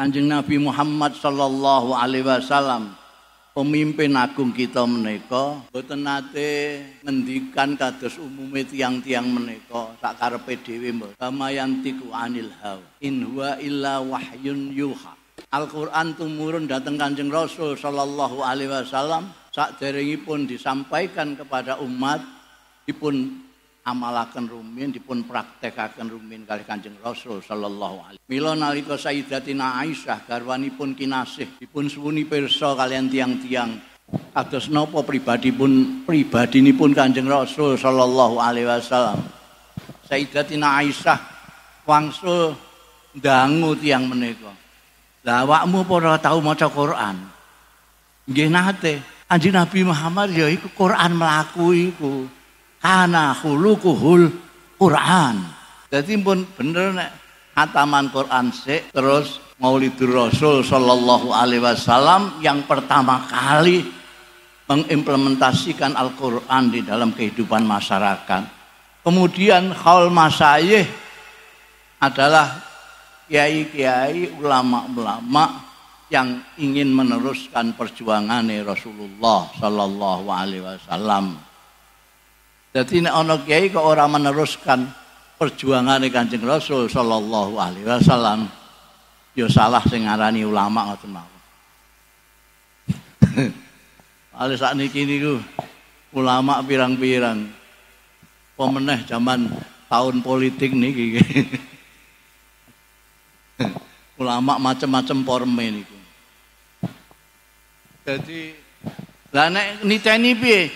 Kanjeng Nabi Muhammad sallallahu alaihi wasallam pemimpin agung kita menika boten nate ngendikan kados umume tiang-tiang menika sak karepe dhewe mbok. Anil hawa in huwa illa wahyun yuha. Al-Quran tumurun datang kanjeng Rasul Sallallahu Alaihi Wasallam saat pun disampaikan kepada umat dipun amalaken rumin dipun praktekaken rumin kali Kanjeng Rasul sallallahu alaihi. Mila nalika Sayyidatina Aisyah garwanipun kinasih dipun suwuni pirsa kalian tiang-tiang. Kados napa pribadi pun pribadinipun Kanjeng Rasul sallallahu alaihi wasallam? Sayyidatina Aisyah wangsul dangu tiang menika. Lah awakmu ora tau maca Quran? Nggih nate Anjing Nabi Muhammad ya iku Quran mlaku iku kana khuluquhul Quran. Jadi pun bener nek hataman Quran sik terus Maulidur Rasul sallallahu alaihi wasallam yang pertama kali mengimplementasikan Al-Qur'an di dalam kehidupan masyarakat. Kemudian haul masayih adalah kiai-kiai ulama-ulama yang ingin meneruskan perjuangan Rasulullah sallallahu alaihi wasallam. Jadi nek ana kiai kok ora meneruskan perjuangan Kanjeng Rasul sallallahu alaihi wasallam, ya salah sing ngarani ulama ngoten mawon. Ale sakniki niku ulama pirang-pirang. Pemeneh zaman tahun politik niki. ulama macam-macam forme niku. Jadi lah nek niteni piye?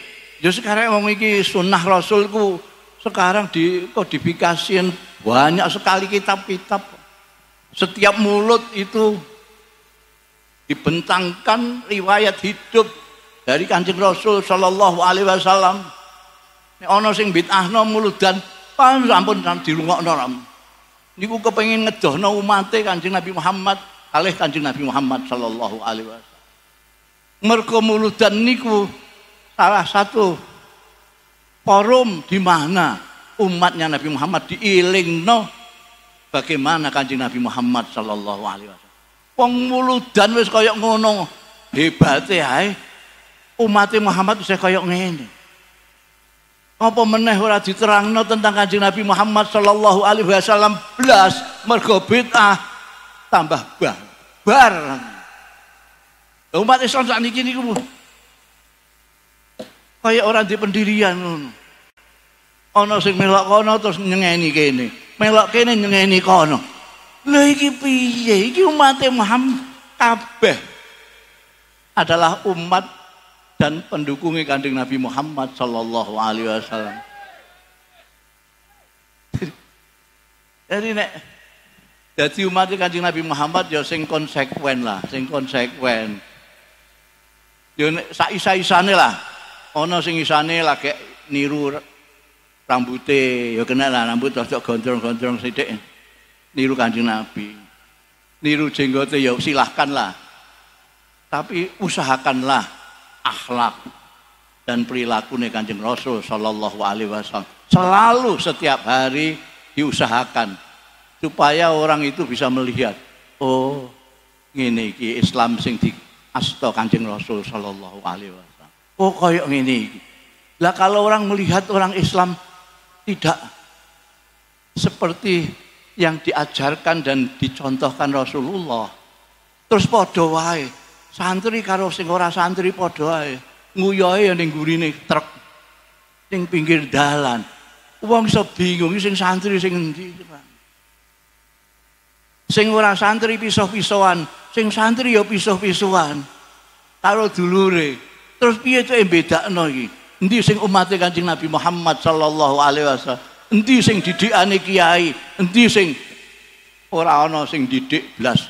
Ya sekarang wong iki sunnah Rasulku sekarang di kodifikasiin banyak sekali kitab-kitab. Setiap mulut itu dibentangkan riwayat hidup dari Kanjeng Rasul sallallahu alaihi wasallam. Nek ana sing bid'ahno muludan pan sampun dirungokno ram. Niku kepengin ngedohno umate Kanjeng Nabi Muhammad kalih Kanjeng Nabi Muhammad sallallahu alaihi wasallam. Mergo niku salah satu forum di mana umatnya Nabi Muhammad diilingno bagaimana kanjeng Nabi Muhammad sallallahu alaihi wasallam. Wong muludan wis kaya ngono hebate ae umat Muhammad wis kaya ngene. Apa meneh ora diterangno tentang kanjeng Nabi Muhammad sallallahu alaihi wasallam blas mergo bid'ah tambah bar. Bar. Umat Islam sakniki niku Kayak orang di pendirian ngono. Ana sing melok kono terus nyengeni kene. Melok kene nyengeni kono. Lha iki piye? Iki umat Muhammad kabeh adalah umat dan pendukungnya Kanjeng Nabi Muhammad sallallahu alaihi wasallam. Jadi nek jadi umat Kanjeng Nabi Muhammad ya sing konsekuen lah, sing konsekuen. Ya nek sak isa-isane lah. Ana sing isane lagi niru rambute. Ya kena lah rambut rada gondrong-gondrong sithik. Niru Kanjeng Nabi. Niru jenggote ya silahkan lah. Tapi usahakanlah akhlak dan perilaku nih Kanjeng Rasul Shallallahu Alaihi Wasallam. Selalu setiap hari diusahakan supaya orang itu bisa melihat oh ini Islam sing di asto Kanjeng Rasul Shallallahu Alaihi Wasallam Oh kayak ini. Lah kalau orang melihat orang Islam tidak seperti yang diajarkan dan dicontohkan Rasulullah. Terus padha wae. Santri karo sing ora santri padha wae. Nguyohe ning gurine truk ning pinggir dalan. Wong iso bingung sing santri sing endi, Sing ora santri pisah-pisahan, sing santri ya pisah-pisahan. Karo dulure. Terus piye cek bedakno iki? Endi sing umat Kanjeng Nabi Muhammad sallallahu alaihi wasallam? Endi sing didikane kiai? Endi sing ora ana sing didik blas